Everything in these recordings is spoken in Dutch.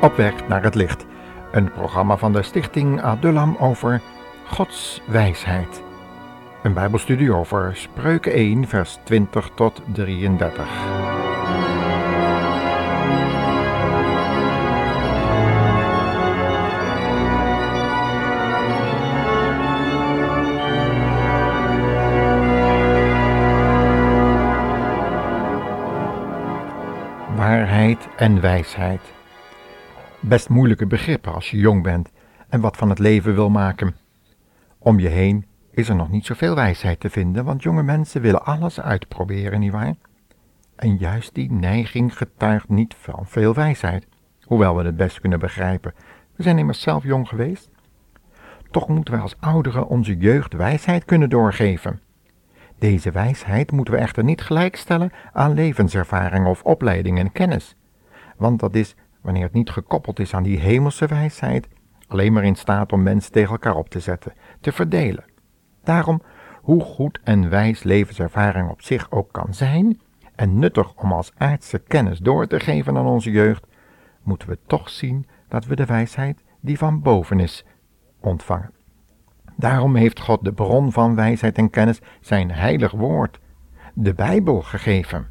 Op weg naar het licht. Een programma van de stichting Adullam over Gods wijsheid. Een bijbelstudie over Spreuken 1 vers 20 tot 33. Waarheid en wijsheid. Best moeilijke begrippen als je jong bent en wat van het leven wil maken. Om je heen is er nog niet zoveel wijsheid te vinden, want jonge mensen willen alles uitproberen, nietwaar? En juist die neiging getuigt niet van veel wijsheid, hoewel we het best kunnen begrijpen. We zijn immers zelf jong geweest. Toch moeten we als ouderen onze jeugd wijsheid kunnen doorgeven. Deze wijsheid moeten we echter niet gelijkstellen aan levenservaring of opleiding en kennis, want dat is, wanneer het niet gekoppeld is aan die hemelse wijsheid, alleen maar in staat om mensen tegen elkaar op te zetten, te verdelen. Daarom, hoe goed en wijs levenservaring op zich ook kan zijn, en nuttig om als aardse kennis door te geven aan onze jeugd, moeten we toch zien dat we de wijsheid die van boven is ontvangen. Daarom heeft God de bron van wijsheid en kennis, zijn heilig woord, de Bijbel, gegeven.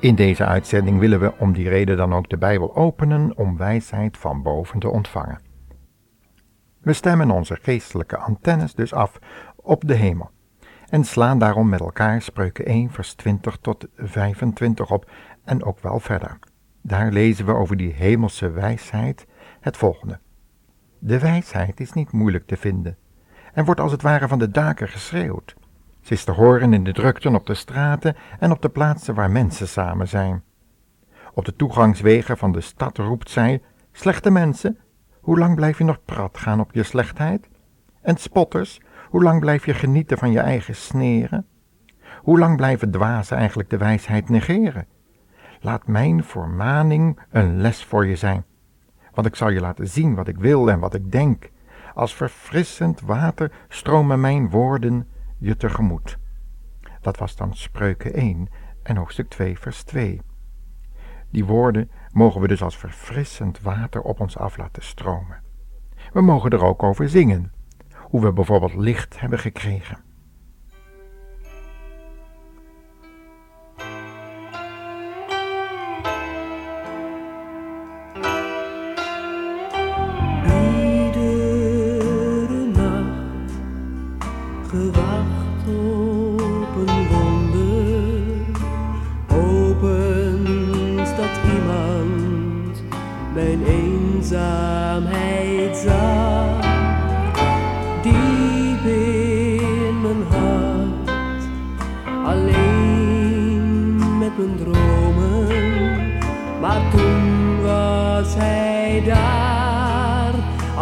In deze uitzending willen we om die reden dan ook de Bijbel openen om wijsheid van boven te ontvangen. We stemmen onze geestelijke antennes dus af op de hemel en slaan daarom met elkaar spreuken 1 vers 20 tot 25 op en ook wel verder. Daar lezen we over die hemelse wijsheid het volgende. De wijsheid is niet moeilijk te vinden en wordt als het ware van de daken geschreeuwd. Ze is te horen in de drukten op de straten en op de plaatsen waar mensen samen zijn. Op de toegangswegen van de stad roept zij: Slechte mensen, hoe lang blijf je nog prat gaan op je slechtheid? En spotters, hoe lang blijf je genieten van je eigen sneren? Hoe lang blijven dwazen eigenlijk de wijsheid negeren? Laat mijn voormaning een les voor je zijn, want ik zal je laten zien wat ik wil en wat ik denk. Als verfrissend water stromen mijn woorden je tegemoet. Dat was dan Spreuken 1 en hoofdstuk 2, vers 2. Die woorden mogen we dus als verfrissend water op ons af laten stromen. We mogen er ook over zingen, hoe we bijvoorbeeld licht hebben gekregen.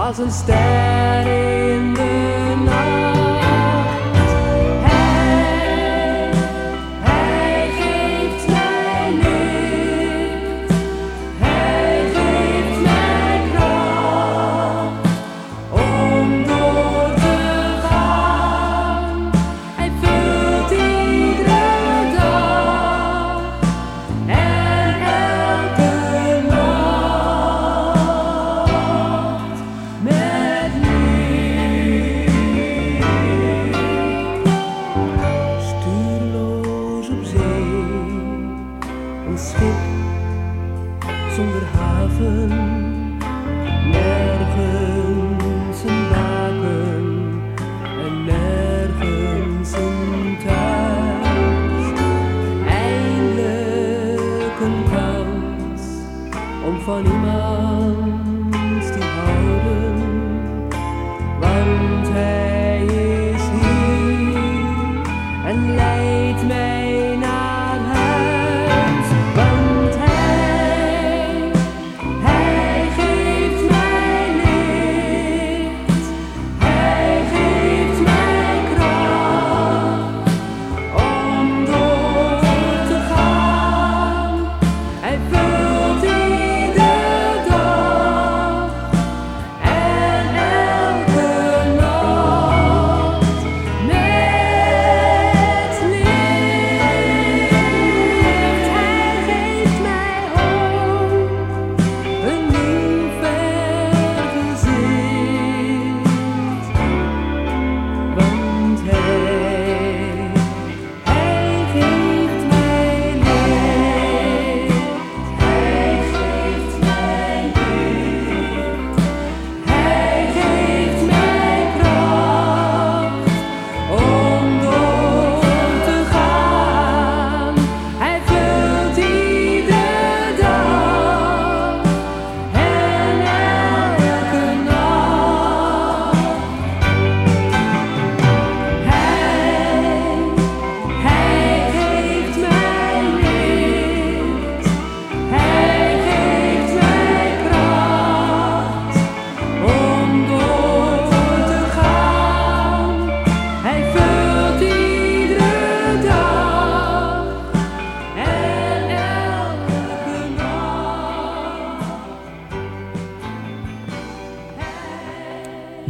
Als een ster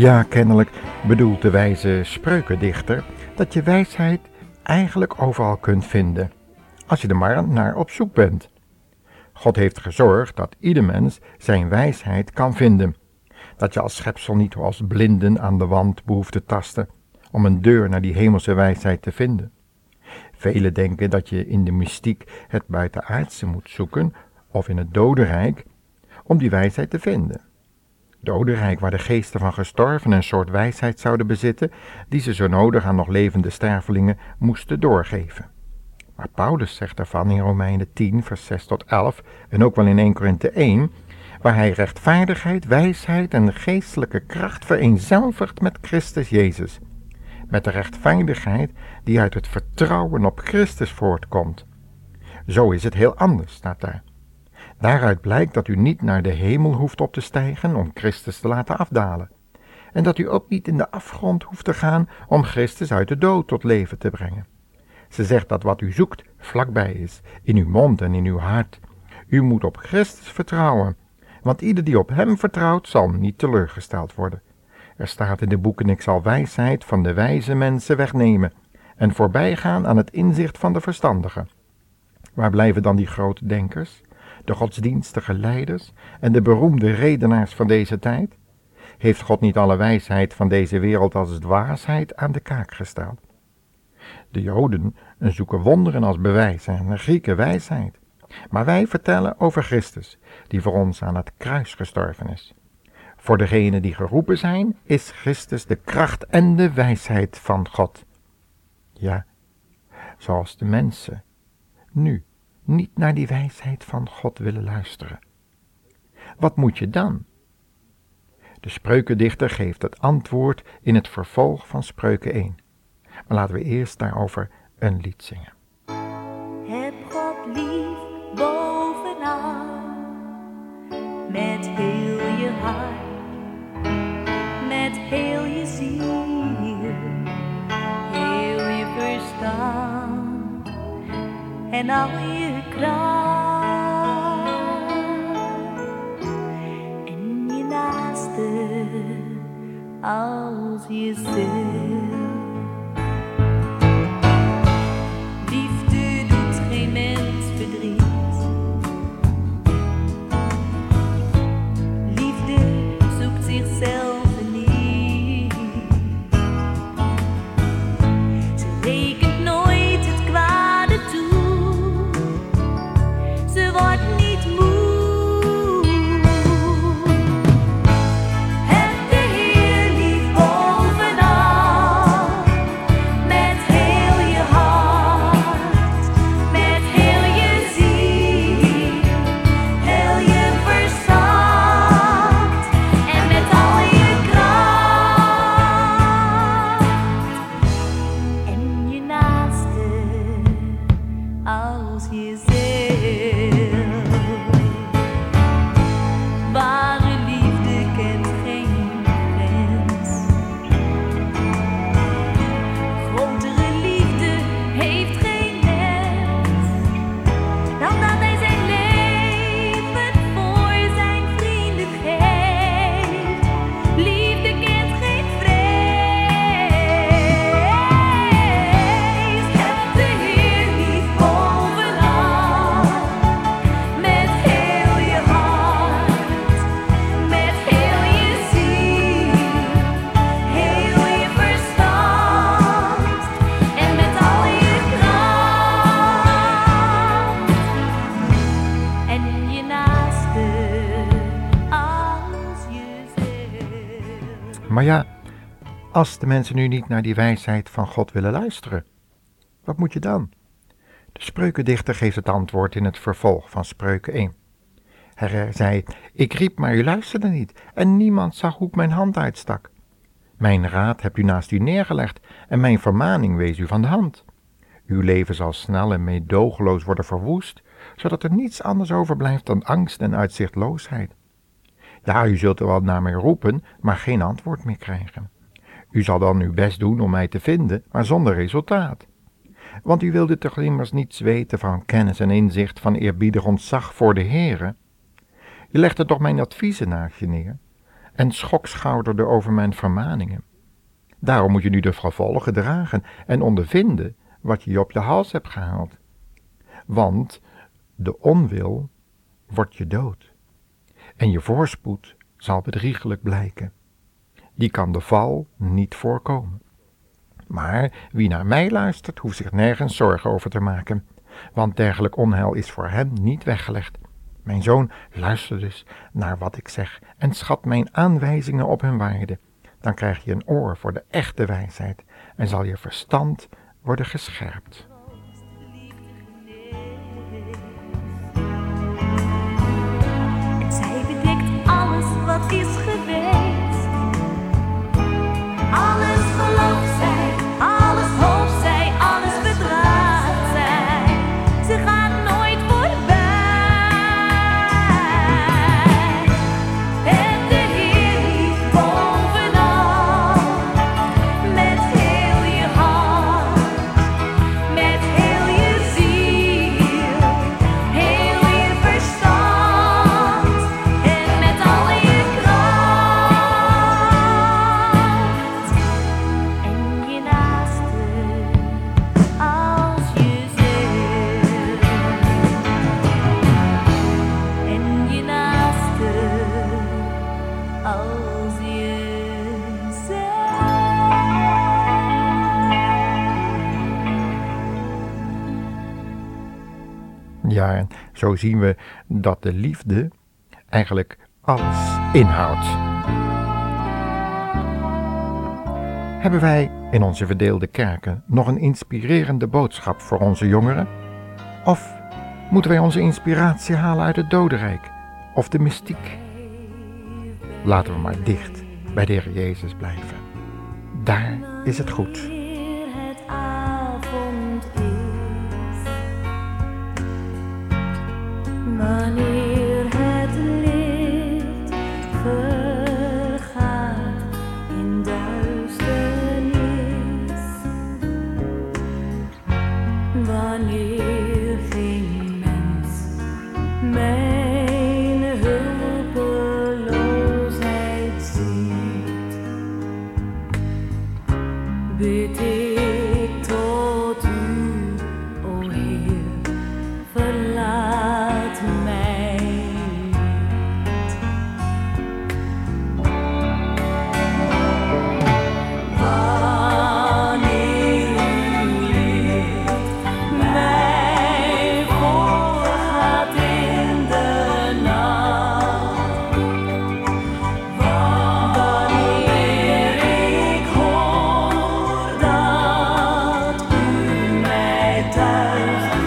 Ja, kennelijk bedoelt de wijze spreukendichter dat je wijsheid eigenlijk overal kunt vinden, als je er maar naar op zoek bent. God heeft gezorgd dat ieder mens zijn wijsheid kan vinden. Dat je als schepsel niet als blinden aan de wand behoeft te tasten om een deur naar die hemelse wijsheid te vinden. Velen denken dat je in de mystiek het buitenaardse moet zoeken of in het dodenrijk om die wijsheid te vinden. Dodenrijk waar de geesten van gestorven een soort wijsheid zouden bezitten die ze zo nodig aan nog levende stervelingen moesten doorgeven. Maar Paulus zegt daarvan in Romeinen 10, vers 6 tot 11 en ook wel in 1 Korinthe 1, waar hij rechtvaardigheid, wijsheid en geestelijke kracht vereenzelvigt met Christus Jezus. Met de rechtvaardigheid die uit het vertrouwen op Christus voortkomt. Zo is het heel anders, staat daar. Daaruit blijkt dat u niet naar de hemel hoeft op te stijgen om Christus te laten afdalen. En dat u ook niet in de afgrond hoeft te gaan om Christus uit de dood tot leven te brengen. Ze zegt dat wat u zoekt vlakbij is, in uw mond en in uw hart. U moet op Christus vertrouwen, want ieder die op Hem vertrouwt zal niet teleurgesteld worden. Er staat in de boeken: Ik zal wijsheid van de wijze mensen wegnemen en voorbijgaan aan het inzicht van de verstandigen. Waar blijven dan die grote denkers, de godsdienstige leiders en de beroemde redenaars van deze tijd? Heeft God niet alle wijsheid van deze wereld als dwaasheid aan de kaak gesteld? De Joden zoeken wonderen als bewijs en de Grieken wijsheid. Maar wij vertellen over Christus, die voor ons aan het kruis gestorven is. Voor degenen die geroepen zijn, is Christus de kracht en de wijsheid van God. Ja, zoals de mensen nu niet naar die wijsheid van God willen luisteren. Wat moet je dan? De spreukendichter geeft het antwoord in het vervolg van Spreuken 1. Maar laten we eerst daarover een lied zingen. En al je kracht. En je naaste als jezelf. Liefde Maar ja, als de mensen nu niet naar die wijsheid van God willen luisteren, wat moet je dan? De spreukendichter geeft het antwoord in het vervolg van Spreuken 1. Hij zei: Ik riep, maar u luisterde niet, en niemand zag hoe ik mijn hand uitstak. Mijn raad hebt u naast u neergelegd, en mijn vermaning wees u van de hand. Uw leven zal snel en meedogenloos worden verwoest, zodat er niets anders overblijft dan angst en uitzichtloosheid. Ja, u zult er wel naar mij roepen, maar geen antwoord meer krijgen. U zal dan uw best doen om mij te vinden, maar zonder resultaat. Want u wilde toch immers niets weten van kennis en inzicht, van eerbiedig ontzag voor de Heere? Je legde toch mijn adviezen naast je neer? en schokschouderde over mijn vermaningen. Daarom moet je nu de gevolgen dragen en ondervinden wat je je op de hals hebt gehaald. Want de onwil wordt je dood. En je voorspoed zal bedriegelijk blijken. Die kan de val niet voorkomen. Maar wie naar mij luistert, hoeft zich nergens zorgen over te maken, want dergelijk onheil is voor hem niet weggelegd. Mijn zoon, luister dus naar wat ik zeg en schat mijn aanwijzingen op hun waarde. Dan krijg je een oor voor de echte wijsheid en zal je verstand worden gescherpt. Jezelf. Ja, en zo zien we dat de liefde eigenlijk alles inhoudt. Hebben wij in onze verdeelde kerken nog een inspirerende boodschap voor onze jongeren? Of moeten wij onze inspiratie halen uit het dodenrijk of de mystiek? Laten we maar dicht bij de Heer Jezus blijven. Daar is het goed. times.